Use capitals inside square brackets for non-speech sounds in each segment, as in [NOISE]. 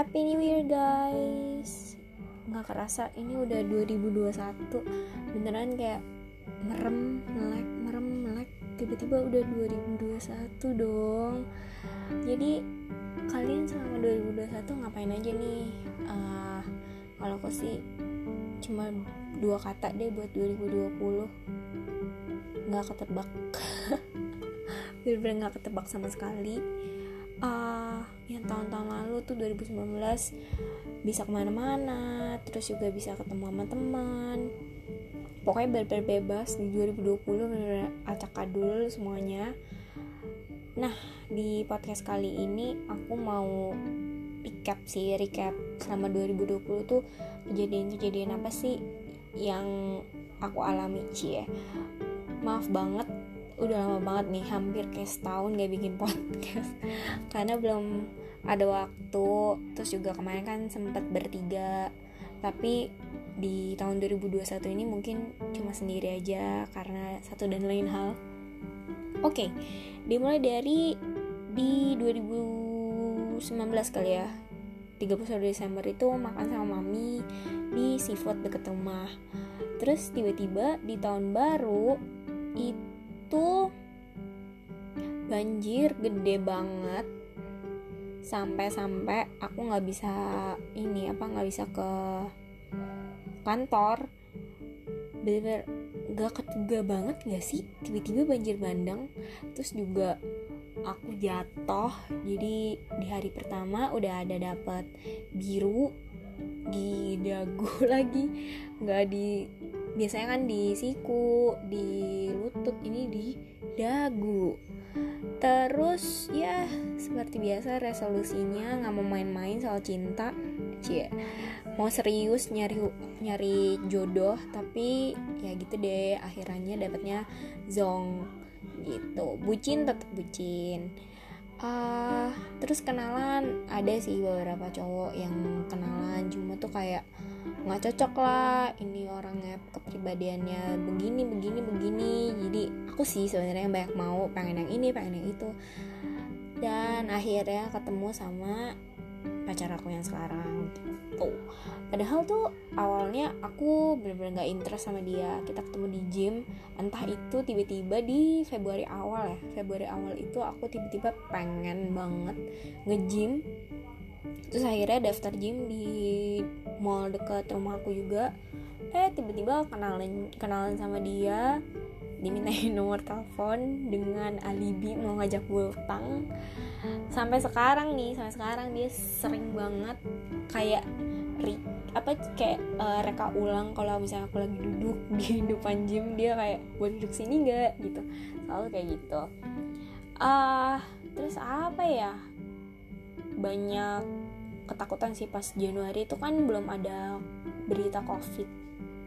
Happy New Year guys. Nggak kerasa ini udah 2021 beneran kayak merem melek merem melek. Tiba-tiba udah 2021 dong. Jadi kalian selama 2021 ngapain aja nih? Uh, kalau aku sih cuma dua kata deh buat 2020 nggak ketebak. [LAUGHS] Bener-bener nggak ketebak sama sekali. Uh, tahun-tahun lalu tuh 2019 bisa ke mana-mana terus juga bisa ketemu sama teman. Pokoknya bener-bener bebas di 2020 bener-bener acak adul semuanya. Nah di podcast kali ini aku mau recap sih recap selama 2020 tuh kejadian-kejadian apa sih yang aku alami cie? Maaf banget udah lama banget nih hampir kayak setahun gak bikin [LAUGHS] podcast. Karena belum ada waktu terus juga kemarin kan sempat bertiga. Tapi di tahun 2021 ini mungkin cuma sendiri aja karena satu dan lain hal. Oke okay, dimulai dari di 2019 kali ya. 31 Desember itu makan sama mami di seafood deket rumah. Terus tiba-tiba di tahun baru itu banjir gede banget sampai-sampai aku nggak bisa ini apa nggak bisa ke kantor. Bener gak ketuga banget gak sih? Tiba-tiba banjir bandang terus juga aku jatuh. Jadi di hari pertama udah ada dapat biru di dagu [LAUGHS] lagi. Nggak di biasanya kan di siku di lutut ini di dagu terus ya seperti biasa resolusinya nggak mau main-main soal cinta. Cie. Mau serius nyari nyari jodoh tapi ya gitu deh akhirnya dapatnya zong gitu. Bucin tetap bucin. Uh, terus kenalan ada sih beberapa cowok yang kenalan cuma tuh kayak nggak cocok lah ini orangnya kepribadiannya begini begini begini. Jadi aku sih sebenarnya banyak mau pengen yang ini pengen yang itu. Dan akhirnya ketemu sama pacar aku yang sekarang gitu. Padahal tuh awalnya aku bener-bener gak interest sama dia. Kita ketemu di gym entah itu tiba-tiba di Februari awal ya. Februari awal itu aku tiba-tiba pengen banget nge-gym terus akhirnya daftar gym di mall dekat rumah aku juga. Eh tiba-tiba kenalan kenalan sama dia. Dimintain [LAUGHS] nomor telepon dengan alibi mau ngajak bultang sampai sekarang nih sampai sekarang dia sering banget kayak ri, apa kayak uh, reka ulang kalau misalnya aku lagi duduk [LAUGHS] di depan gym dia kayak buat duduk sini nggak? gitu. Selalu kayak gitu. Ah uh, terus apa ya banyak ketakutan sih pas Januari itu kan belum ada berita covid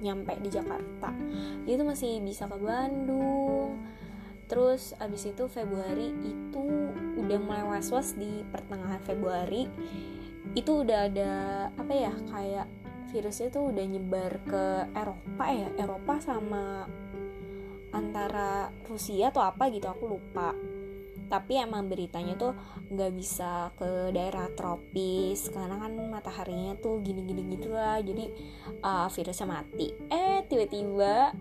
nyampe di Jakarta. Itu masih bisa ke Bandung. Terus abis itu Februari itu udah mulai was-was di pertengahan Februari. Itu udah ada apa ya kayak virusnya tuh udah nyebar ke Eropa ya Eropa sama antara Rusia atau apa gitu aku lupa tapi emang beritanya tuh nggak bisa ke daerah tropis karena kan mataharinya tuh gini-gini gitu lah. Jadi uh, virusnya mati. Eh tiba-tiba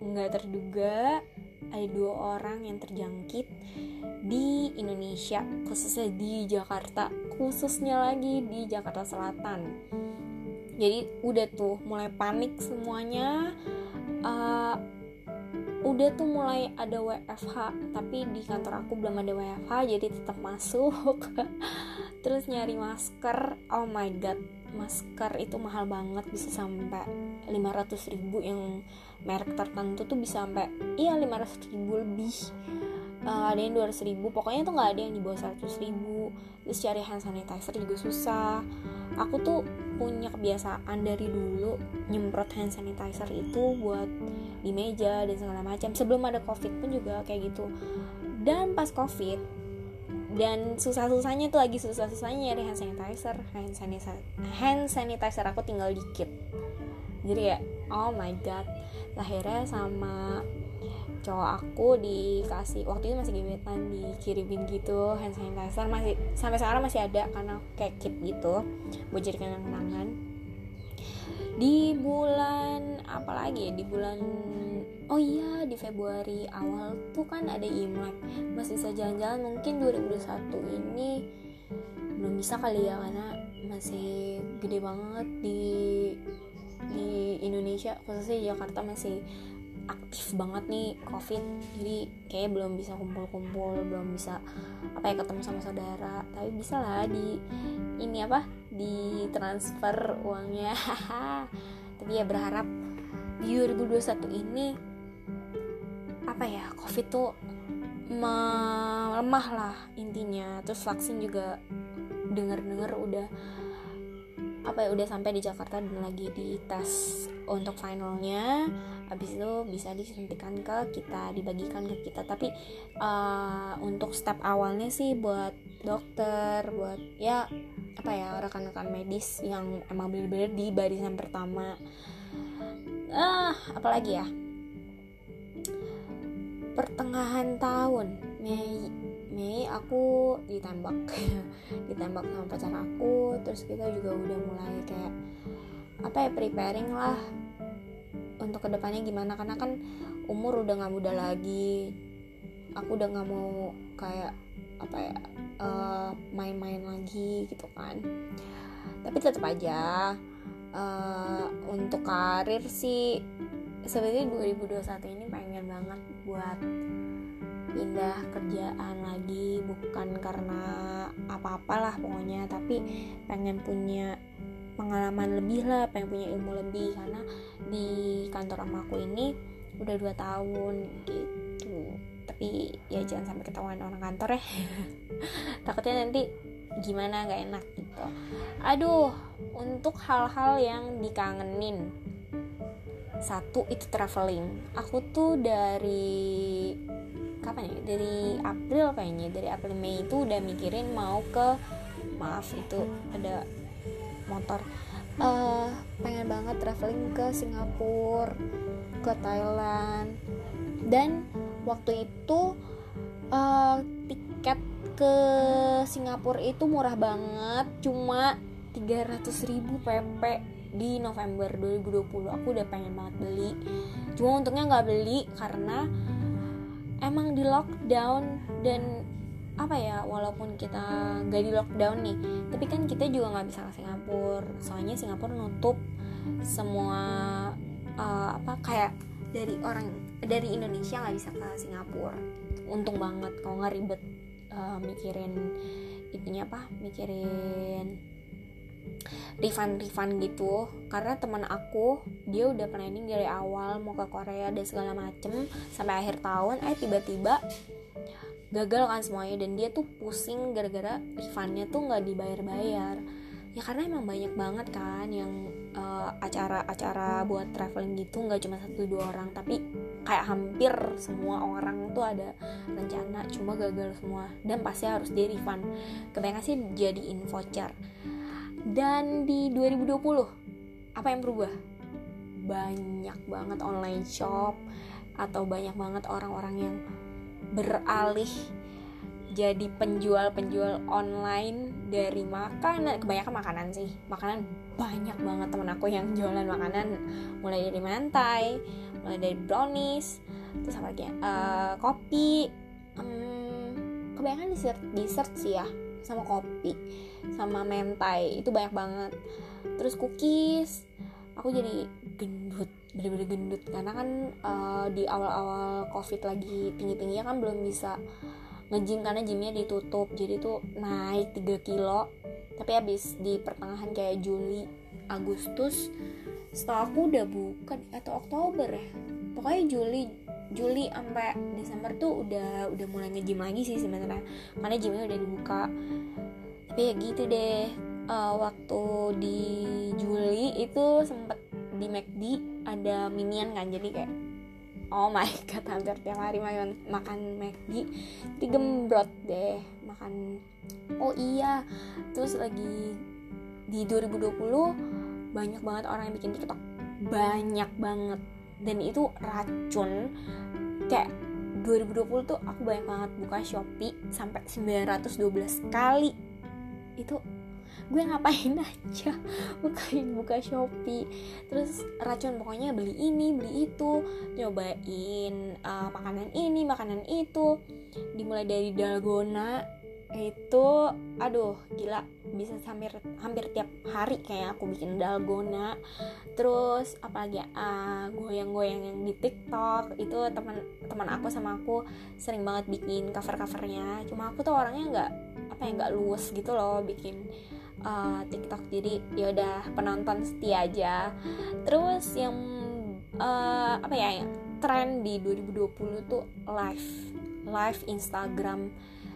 nggak terduga ada dua orang yang terjangkit di Indonesia khususnya di Jakarta. Khususnya lagi di Jakarta Selatan. Jadi udah tuh mulai panik semuanya. Uh, udah tuh mulai ada WFH tapi di kantor aku belum ada WFH jadi tetap masuk. [LAUGHS] Terus nyari masker oh my god masker itu mahal banget bisa sampai 500 ribu yang merek tertentu tuh bisa sampai iya 500 ribu lebih. Uh, ada yang 200 ribu pokoknya tuh nggak ada yang di bawah 100 ribu. Terus cari hand sanitizer juga susah aku tuh punya kebiasaan dari dulu nyemprot hand sanitizer itu buat di meja dan segala macam. Sebelum ada covid pun juga kayak gitu. Dan pas covid dan susah-susahnya tuh lagi susah-susahnya nyari hand sanitizer. Hand sanitizer hand sanitizer aku tinggal dikit. Jadi ya oh my god. Akhirnya sama cowok aku dikasih waktu itu masih gebetan dikirimin gitu hand sanitizer masih sampai sekarang masih ada karena kayak kit gitu buat jadi kenang-kenangan di bulan apa lagi ya di bulan oh iya di Februari awal tuh kan ada Imlek. Masih bisa jalan-jalan mungkin 2021 ini belum bisa kali ya karena masih gede banget di di Indonesia khususnya Jakarta masih aktif banget nih covid. Jadi kayak belum bisa kumpul-kumpul belum bisa apa ya ketemu sama saudara. Tapi bisa lah di ini apa di transfer uangnya. [LAUGHS] Tapi ya berharap di 2021 ini apa ya covid tuh melemah lah intinya. Terus vaksin juga denger-denger udah apa ya udah sampai di Jakarta dan lagi di tes untuk finalnya. Habis itu bisa disuntikan ke kita dibagikan ke kita. Tapi uh, untuk step awalnya sih buat dokter buat ya apa ya rekan-rekan medis yang emang bener-bener di barisan pertama. Ah apalagi ya? Pertengahan tahun Mei Mei aku ditembak. [LAUGHS] Ditembak sama pacar aku terus kita juga udah mulai kayak apa ya preparing lah untuk ke depannya gimana. Karena kan umur udah nggak muda lagi. Aku udah nggak mau kayak apa ya uh, main-main lagi gitu kan. Tapi tetap aja uh, untuk karir sih sebenarnya 2021 ini pengen banget buat pindah kerjaan lagi bukan karena apa-apalah pokoknya tapi pengen punya pengalaman lebih lah pengen punya ilmu lebih karena di kantor sama aku ini udah dua tahun gitu. Tapi ya jangan sampai ketahuan orang kantor ya. [LAUGHS] Takutnya nanti gimana gak enak gitu. Aduh untuk hal-hal yang dikangenin. Satu itu traveling. Aku tuh dari kapan ya? Dari April kayaknya dari April Mei itu udah mikirin mau ke maaf itu ada motor. Uh, pengen banget traveling ke Singapura ke Thailand. Dan waktu itu uh, tiket ke Singapura itu murah banget cuma 300 ribu PP di November 2020 aku udah pengen banget beli. Cuma untungnya nggak beli karena emang di lockdown dan apa ya walaupun kita gak di lockdown nih tapi kan kita juga nggak bisa ke Singapura. Soalnya Singapura nutup semua uh, apa kayak dari orang dari Indonesia nggak bisa ke Singapura. Untung banget kalau nggak ribet uh, mikirin itunya apa mikirin refund-refund gitu. Karena teman aku dia udah planning dari awal mau ke Korea dan segala macem. Sampai akhir tahun eh tiba-tiba gagal kan semuanya. Dan dia tuh pusing gara-gara refundnya tuh nggak dibayar-bayar. Ya karena emang banyak banget kan yang uh, acara-acara buat traveling gitu. Nggak cuma satu dua orang. Tapi kayak hampir semua orang tuh ada rencana. Cuma gagal semua. Dan pasti harus di refund kebanyakan sih jadiin voucher dan di 2020 apa yang berubah? Banyak banget online shop atau banyak banget orang-orang yang beralih jadi penjual-penjual online dari makanan kebanyakan makanan sih. Makanan banyak banget temen aku yang jualan makanan. Mulai dari mantai mulai dari brownies terus apa lagi uh, kopi um, kebanyakan dessert dessert sih ya sama kopi sama mentai itu banyak banget. Terus cookies aku jadi gendut bener-bener gendut. Karena kan uh, di awal-awal covid lagi tinggi-tingginya kan belum bisa ngejim karena gymnya ditutup. Jadi tuh naik 3 kilo. Tapi habis di pertengahan kayak Juli Agustus setelah aku udah bukan atau Oktober ya. Pokoknya Juli Juli sampai Desember tuh udah udah mulai ngejim lagi sih sebenarnya. Karena gymnya udah dibuka. Tapi ya gitu deh. Uh, waktu di Juli itu sempet di McD ada minion kan. Jadi kayak oh my [LAUGHS] god hampir tiap hari makan makan McD jadi gembrot deh makan. Oh iya terus lagi di 2020 banyak banget orang yang bikin TikTok. Banyak banget dan itu racun. Kayak 2020 tuh aku banyak banget buka Shopee sampai 912 kali. Itu gue ngapain [LAUGHS] aja bukain buka Shopee. Terus racun pokoknya beli ini beli itu nyobain uh, makanan ini makanan itu. Dimulai dari dalgona itu aduh gila. Bisa hampir hampir tiap hari kayak aku bikin dalgona. Terus apalagi uh, goyang-goyang yang di TikTok. Itu teman teman aku sama aku sering banget bikin cover covernya cuma aku tuh orangnya nggak apa ya nggak luwes gitu loh bikin uh, TikTok. Jadi ya udah penonton setia aja. Terus yang uh, apa ya tren di 2020 tuh live live Instagram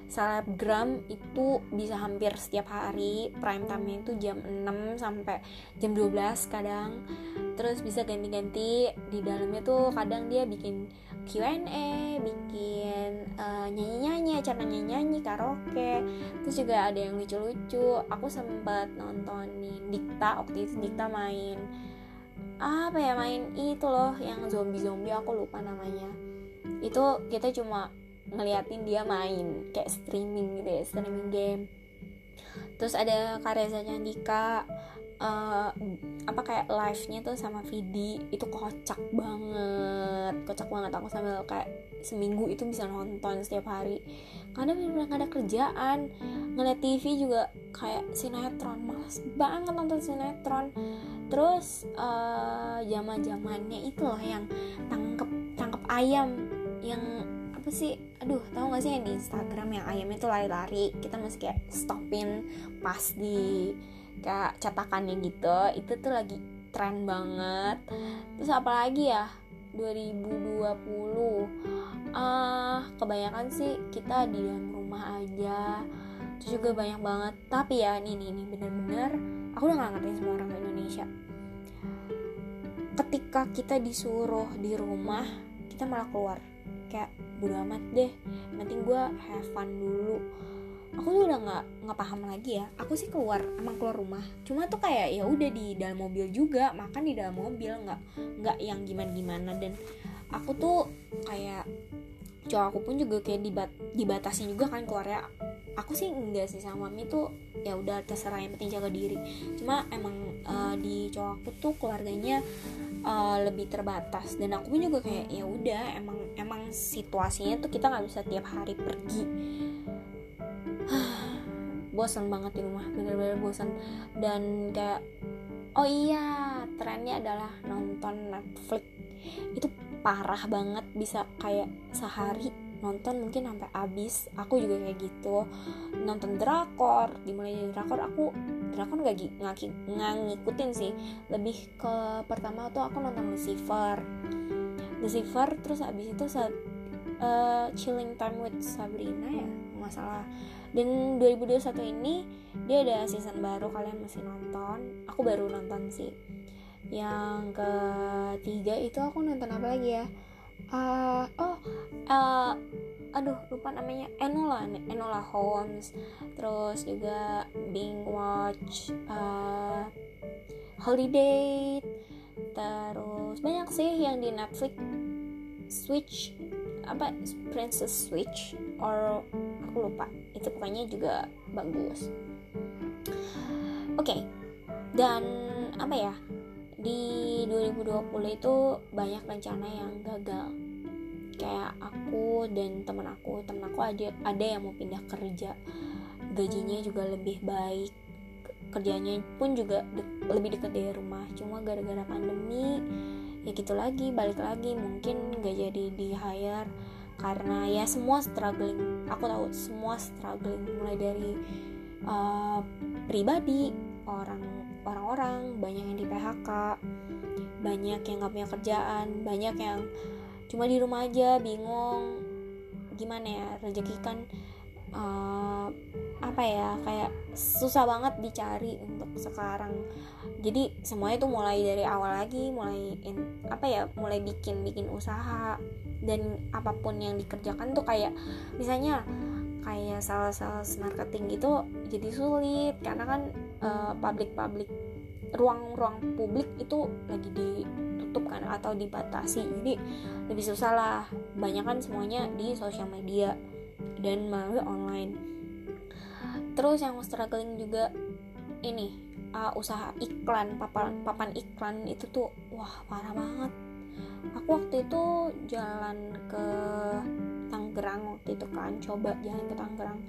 selebgram itu bisa hampir setiap hari prime time itu jam 6 sampai jam 12 kadang. Terus bisa ganti-ganti di dalamnya tuh kadang dia bikin Q&A bikin uh, nyanyi-nyanyi acara nyanyi-nyanyi karaoke. Terus juga ada yang lucu-lucu. Aku sempat nontonin Dikta waktu itu Dikta main apa ya main itu loh yang zombie-zombie aku lupa namanya. Itu kita cuma ngeliatin dia main kayak streaming gitu ya streaming game. Terus ada Kareza Candika uh, apa kayak live nya tuh sama Vidi itu kocak banget kocak banget. Aku sambil kayak seminggu itu bisa nonton setiap hari. Karena benar-benar gak ada kerjaan. Ngeliat TV juga kayak sinetron males banget nonton sinetron. Terus uh, eh, zaman zamannya itu loh yang tangkep tangkep ayam yang apa sih? Aduh tahu gak sih yang di Instagram yang ayamnya tuh lari-lari kita mesti kayak stopin pas di kayak cetakannya gitu itu tuh lagi tren banget. Terus apalagi ya? 2020 ah uh, kebanyakan sih kita di dalam rumah aja. Terus juga banyak banget. Tapi ya ini nih nih bener-bener aku udah gak ngerti semua orang Indonesia. Ketika kita disuruh di rumah kita malah keluar kayak bodo amat deh. Penting gue have fun dulu. Aku tuh udah nggak nggak paham lagi ya. Aku sih keluar emang keluar rumah. Cuma tuh kayak ya udah di dalam mobil juga makan di dalam mobil nggak nggak yang gimana gimana dan aku tuh kayak cowok aku pun juga kayak dibat dibatasin juga kan keluarnya aku sih enggak sih sama mami tuh ya udah terserah yang penting jaga diri. Cuma emang uh, di cowok aku tuh keluarganya uh, lebih terbatas. Dan aku pun juga kayak ya udah emang emang situasinya tuh kita nggak bisa tiap hari pergi. [SIGHS] Bosan banget di rumah bener-bener bosan dan kayak oh iya trennya adalah nonton Netflix. Itu parah banget bisa kayak sehari nonton mungkin sampai habis. Aku juga kayak gitu. Nonton drakor dimulai dari drakor aku drakor gak, gak, gak ngikutin sih. Lebih ke pertama tuh aku nonton Lucifer. Lucifer terus habis itu saat uh, chilling time with Sabrina ya masalah dan 2021 ini dia ada season baru kalian masih nonton. Aku baru nonton sih yang ketiga itu aku nonton apa lagi ya? Uh, oh uh, aduh lupa namanya. Enola Enola Holmes. Terus juga Bing Watch uh, Holiday. Terus banyak sih yang di Netflix. Switch apa Princess Switch or aku lupa. Itu pokoknya juga bagus. Oke okay. dan apa ya di 2020 itu banyak rencana yang gagal. Kayak aku dan teman aku teman aku ada ada yang mau pindah kerja. Gajinya juga lebih baik kerjanya pun juga de lebih dekat dari rumah. Cuma gara-gara pandemi ya gitu lagi balik lagi. Mungkin gak jadi di hire karena ya semua struggling. Aku tahu semua struggling. Mulai dari uh, pribadi orang orang-orang banyak yang di PHK banyak yang gak punya kerjaan banyak yang cuma di rumah aja bingung gimana ya rezeki kan uh, apa ya kayak susah banget dicari untuk sekarang. Jadi semuanya tuh mulai dari awal lagi mulai in, apa ya mulai bikin bikin usaha dan apa pun yang dikerjakan tuh kayak misalnya kayak sales-sales marketing gitu jadi sulit. Karena kan uh, public public ruang-ruang publik itu lagi ditutup kan atau dibatasi. Jadi lebih susah lah. Banyak kan semuanya di sosial media dan melalui online. Terus yang struggling juga ini uh, usaha iklan papan papan iklan itu tuh wah parah banget. Aku waktu itu jalan ke Tangerang waktu itu kan coba jalan ke Tangerang.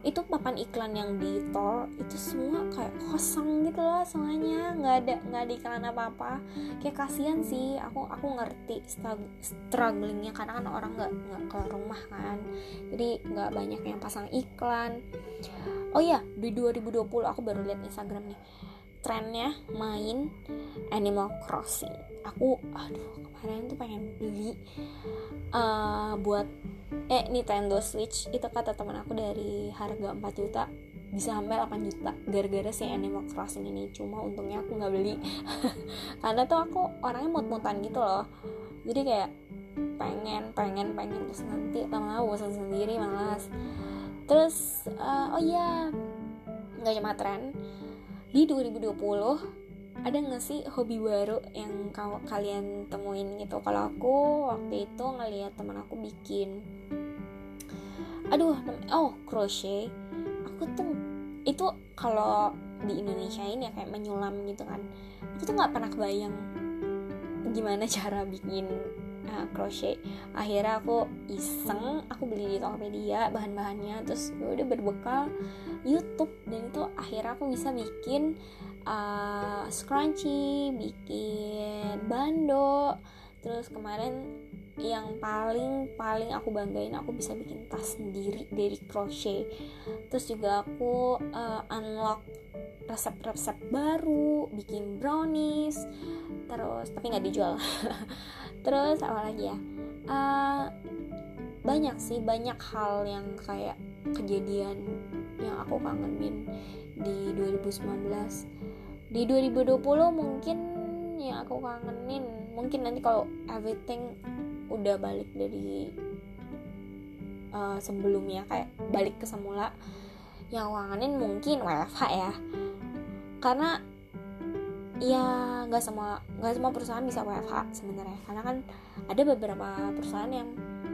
Itu papan iklan yang di tol itu semua kayak kosong gitu loh semuanya. Nggak ada nggak ada iklan apa apa kayak kasihan sih aku aku ngerti strugglingnya karena kan orang nggak nggak ke rumah kan. Jadi nggak banyak yang pasang iklan. Oh iya di 2020 aku baru lihat Instagram nih trennya main Animal Crossing. Aku aduh kemarin tuh pengen beli uh, buat eh Nintendo Switch. Itu kata teman aku dari harga 4 juta bisa sampai 8 juta gara-gara si Animal Crossing ini. Cuma untungnya aku nggak beli. [LAUGHS] Karena tuh aku orangnya mut-mutan gitu loh. Jadi kayak pengen pengen pengen. Terus nanti lama-lama bosan sendiri malas terus uh, oh iya nggak cuma tren di 2020 ada nggak sih hobi baru yang kalian temuin gitu? Kalau aku waktu itu ngeliat teman aku bikin. Aduh oh crochet. Aku tuh itu kalau di Indonesia ini ya kayak menyulam gitu kan. Aku tuh nggak pernah kebayang gimana [LAUGHS] cara bikin uh, crochet. Akhirnya aku iseng aku beli di Tokopedia bahan-bahannya. Terus ya udah berbekal YouTube. Dan itu akhirnya aku bisa bikin uh, scrunchie, bikin bando, terus kemarin yang paling paling aku banggain aku bisa bikin tas sendiri dari crochet. Terus juga aku uh, unlock resep-resep baru bikin brownies terus tapi nggak dijual. [LAUGHS] Terus apa lagi ya? Uh, banyak sih banyak hal yang kayak kejadian yang aku kangenin di 2019 di 2020 mungkin yang aku kangenin mungkin nanti kalau everything udah balik dari uh, sebelumnya kayak balik ke semula yang aku kangenin mungkin WFH ya. Karena ya nggak semua nggak semua perusahaan bisa WFH sebenarnya. Karena kan ada beberapa perusahaan yang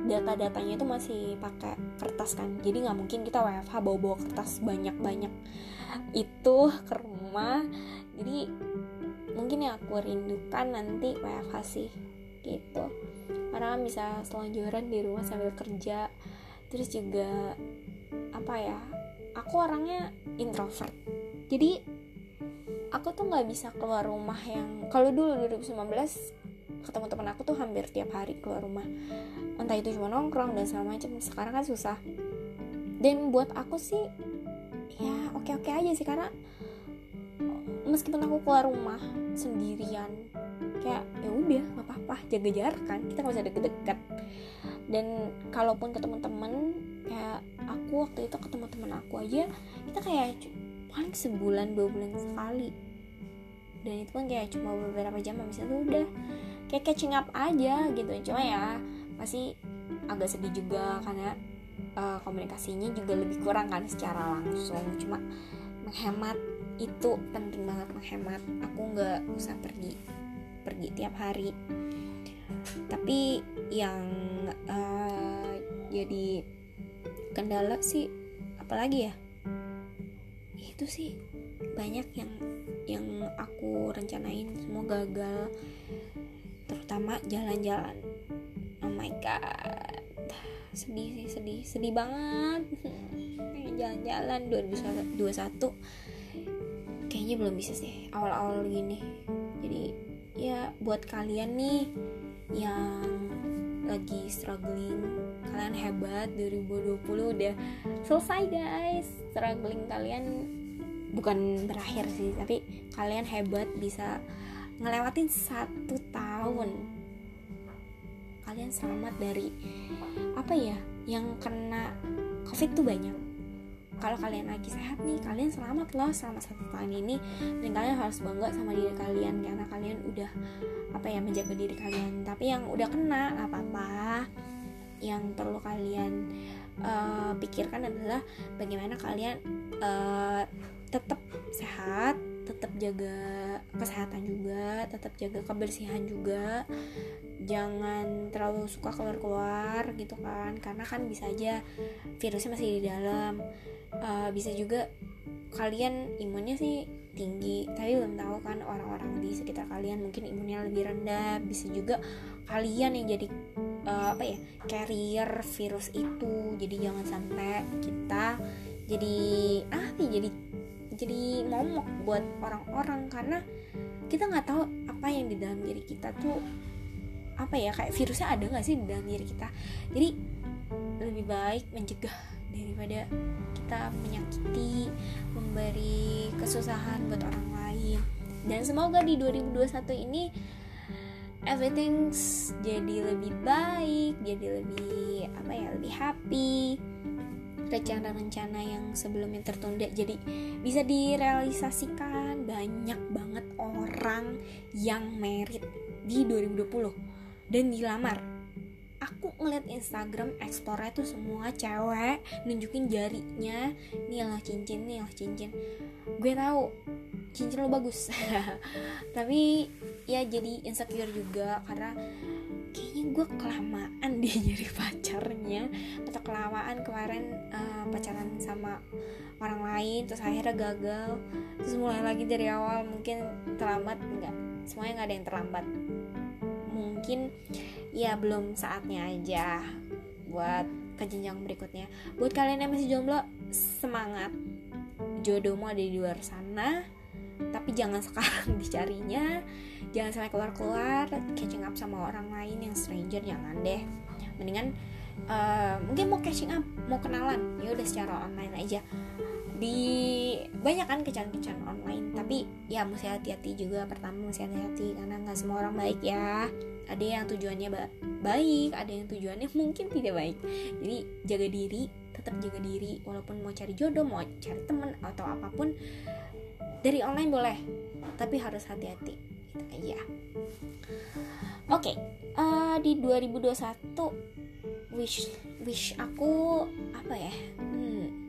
data-datanya itu masih pakai kertas kan. Jadi nggak mungkin kita WFH bawa-bawa kertas banyak-banyak itu ke rumah. Jadi mungkin yang aku rindukan nanti WFH sih gitu karena bisa selonjoran di rumah sambil kerja. Terus juga apa ya aku orangnya introvert. Jadi aku tuh nggak bisa keluar rumah yang kalau dulu 2019 ketemu teman aku tuh hampir tiap hari keluar rumah. Entah itu cuma nongkrong dan segala macam sekarang kan susah. Dan buat aku sih ya oke oke aja sih karena meskipun aku keluar rumah sendirian kayak ya udah nggak apa-apa jaga jarak kan kita nggak usah deket-deket. Dan kalaupun ketemu temen kayak aku waktu itu ketemu temen aku aja kita kayak paling sebulan dua bulan sekali. Dan itu pun kayak cuma beberapa jam habis itu udah kayak catching up aja gitu. Cuma ya pasti agak sedih juga karena uh, komunikasinya juga lebih kurang kan secara langsung. Cuma menghemat itu penting banget menghemat. Aku nggak usah pergi pergi tiap hari. Tapi yang uh, jadi kendala sih apalagi ya? Itu sih banyak yang yang aku rencanain. Semua gagal. Terutama jalan-jalan. Oh my god. Sedih sih sedih. Sedih banget. Jalan-jalan 2021 kayaknya belum bisa sih. Awal-awal gini. Jadi ya buat kalian nih yang lagi struggling kalian hebat 2020 udah selesai guys. Struggling kalian bukan berakhir sih tapi kalian hebat bisa ngelewatin satu tahun. Kalian selamat dari apa ya yang kena covid tuh banyak kalau kalian lagi sehat nih kalian selamat loh selama satu tahun ini. Dan kalian harus bangga sama diri kalian karena kalian udah apa ya menjaga diri kalian. Tapi yang udah kena apa apa yang perlu kalian uh, pikirkan adalah bagaimana kalian uh, tetap sehat tetap jaga kesehatan juga tetap jaga kebersihan juga. Jangan terlalu suka keluar-keluar gitu kan karena kan bisa aja virusnya masih di dalam. Uh, bisa juga kalian imunnya sih tinggi tapi belum tahu kan orang-orang di sekitar kalian mungkin imunnya lebih rendah. Bisa juga kalian yang jadi uh, apa ya carrier virus itu. Jadi jangan sampai kita jadi ah jadi jadi momok buat orang-orang karena kita nggak tahu apa yang di dalam diri kita tuh apa ya kayak virusnya ada nggak sih di dalam diri kita. Jadi lebih baik mencegah daripada kita menyakiti memberi kesusahan buat orang lain. Dan semoga di 2021 ini everything jadi lebih baik jadi lebih apa ya lebih happy rencana-rencana yang sebelumnya tertunda. Jadi bisa direalisasikan banyak banget orang yang merit di 2020 dan dilamar aku ngeliat Instagram explore itu semua cewek nunjukin jarinya. Nih lah cincin nih lah cincin. Gue tahu cincin lo bagus. [LAUGHS] Tapi ya jadi insecure juga karena kayaknya gue kelamaan [LAUGHS] dia jadi pacarnya. Atau kelamaan kemarin uh, pacaran sama orang lain terus akhirnya gagal. Terus mulai lagi dari awal mungkin terlambat enggak. Semuanya nggak ada yang terlambat mungkin ya belum saatnya aja buat ke jenjang berikutnya. Buat kalian yang masih jomblo semangat. Jodohmu ada di luar sana tapi jangan sekarang [LAUGHS] dicarinya. Jangan sampai keluar-keluar catching up sama orang lain yang stranger jangan deh. Mendingan uh, mungkin mau catching up mau kenalan. Ya udah secara online aja di banyak kan kencan-kencan online tapi ya mesti hati-hati juga pertama mesti hati-hati karena nggak semua orang baik ya. Ada yang tujuannya ba baik ada yang tujuannya mungkin tidak baik. Jadi jaga diri tetap jaga diri walaupun mau cari jodoh mau cari temen atau apa pun dari online boleh tapi harus hati-hati. Gitu aja oke okay, uh, di 2021 wish wish aku apa ya? Hmm.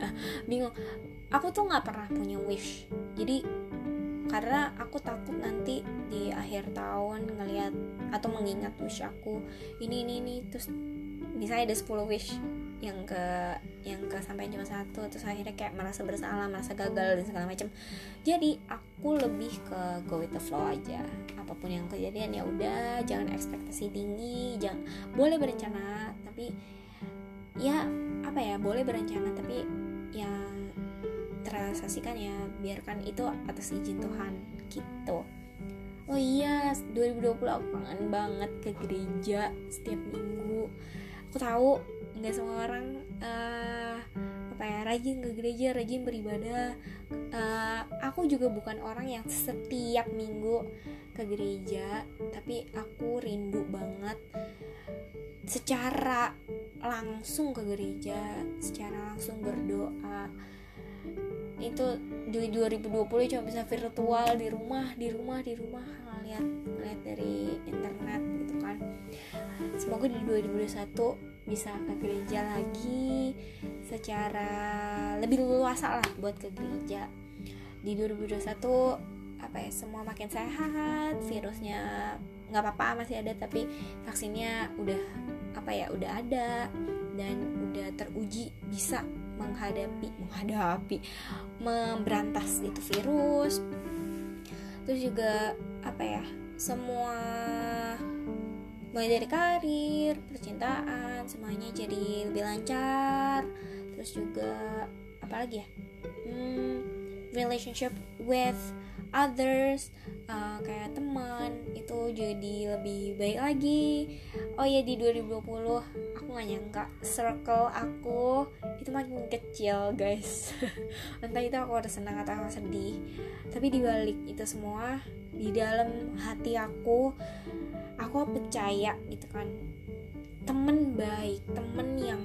[LAUGHS] bingung. Aku tuh nggak pernah punya wish. Jadi karena aku takut nanti di akhir tahun ngelihat atau mengingat wish aku ini ini ini terus misalnya ada 10 wish yang ke yang ke sampai cuma satu terus akhirnya kayak merasa bersalah merasa gagal dan segala macam. Jadi aku lebih ke go with the flow aja. Apa pun yang kejadian ya udah jangan ekspektasi tinggi jangan boleh berencana tapi ya apa ya boleh berencana tapi yang terrealisasikan ya biarkan itu atas izin Tuhan gitu. Oh iya 2020 aku kangen banget ke gereja setiap minggu. Aku tahu nggak semua orang uh, apa ya rajin ke gereja rajin beribadah. Uh, aku juga bukan orang yang setiap minggu ke gereja tapi aku rindu banget secara langsung ke gereja secara langsung berdoa. Itu di 2020 cuma bisa virtual di rumah di rumah di rumah ngeliat ngeliat dari internet gitu kan. Semoga di 2021 bisa ke gereja lagi secara lebih luasa lah buat ke gereja. Di 2021 apa ya semua makin sehat virusnya nggak apa-apa masih ada tapi vaksinnya udah apa ya udah ada dan udah teruji bisa menghadapi menghadapi memberantas itu virus. Terus juga apa ya semua mulai dari karir percintaan semuanya jadi lebih lancar. Terus juga apa lagi ya hmm, relationship with others uh, kayak teman itu jadi lebih baik lagi. Oh ya di 2020 aku nggak nyangka circle aku itu makin kecil guys. [LAUGHS] Entah itu aku udah senang atau aku sedih. Tapi dibalik itu semua di dalam hati aku aku percaya gitu kan. Temen baik temen yang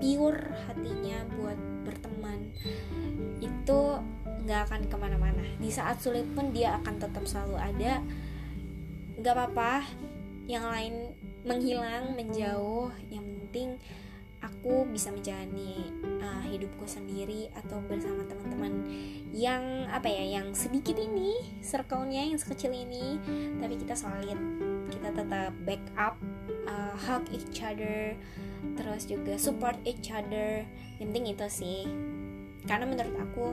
pure hatinya buat berteman. Itu nggak akan ke mana-mana. Di saat sulit pun dia akan tetap selalu ada. Nggak apa-apa yang lain menghilang menjauh yang penting aku bisa menjalani uh, hidupku sendiri atau bersama teman-teman yang apa ya yang sedikit ini circle-nya yang sekecil ini tapi kita solid. Kita tetap backup uh, hug each other terus juga support each other. Yang penting itu sih. Karena menurut aku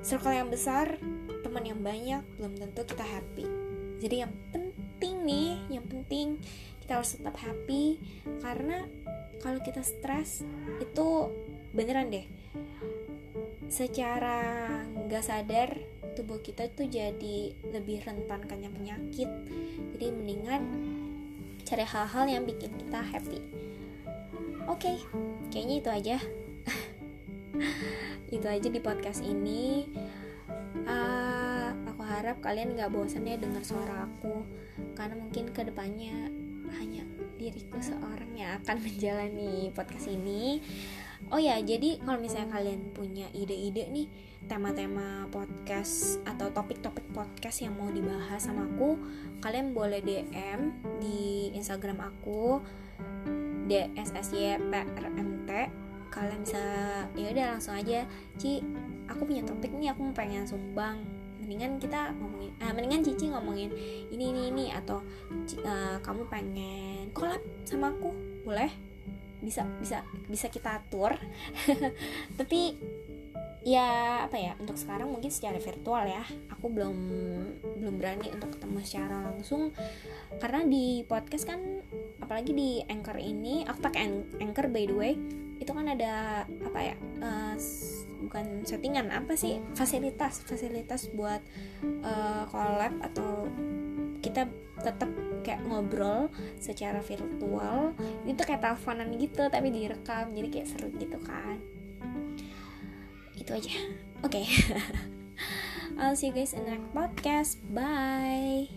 circle yang besar teman yang banyak belum tentu kita happy. Jadi yang penting nih yang penting kita harus tetap happy karena kalau kita stres itu beneran deh. Secara nggak sadar tubuh kita tuh jadi lebih rentan kena penyakit. Jadi mendingan cari hal-hal yang bikin kita happy. Oke okay, kayaknya itu aja itu aja di podcast ini. Uh, aku harap kalian nggak bosan ya dengar suara aku. Karena mungkin ke depannya hanya diriku seorang yang akan [LAUGHS] menjalani podcast ini. Oh ya jadi kalau misalnya kalian punya ide-ide nih tema-tema podcast atau topik-topik podcast yang mau dibahas sama aku kalian boleh DM di Instagram aku DSSYPRMT kalian bisa ya udah langsung aja. Ci aku punya topik nih aku pengen sumbang mendingan kita ngomongin eh, mendingan Cici ngomongin ini ini ini. Atau uh, kamu pengen collab sama aku? Boleh? Bisa bisa bisa kita atur. [LAUGHS] Tapi ya apa ya untuk sekarang mungkin secara virtual ya. Aku belum belum berani untuk ketemu secara langsung. Karena di podcast kan apalagi di anchor ini aku pakai anchor by the way itu kan ada apa ya uh, bukan settingan apa sih fasilitas fasilitas buat uh, collab atau kita tetap kayak ngobrol secara virtual. Itu kayak teleponan gitu tapi direkam jadi kayak seru gitu kan. Itu aja. Oke. Okay. [LAUGHS] I'll see you guys in the next podcast. Bye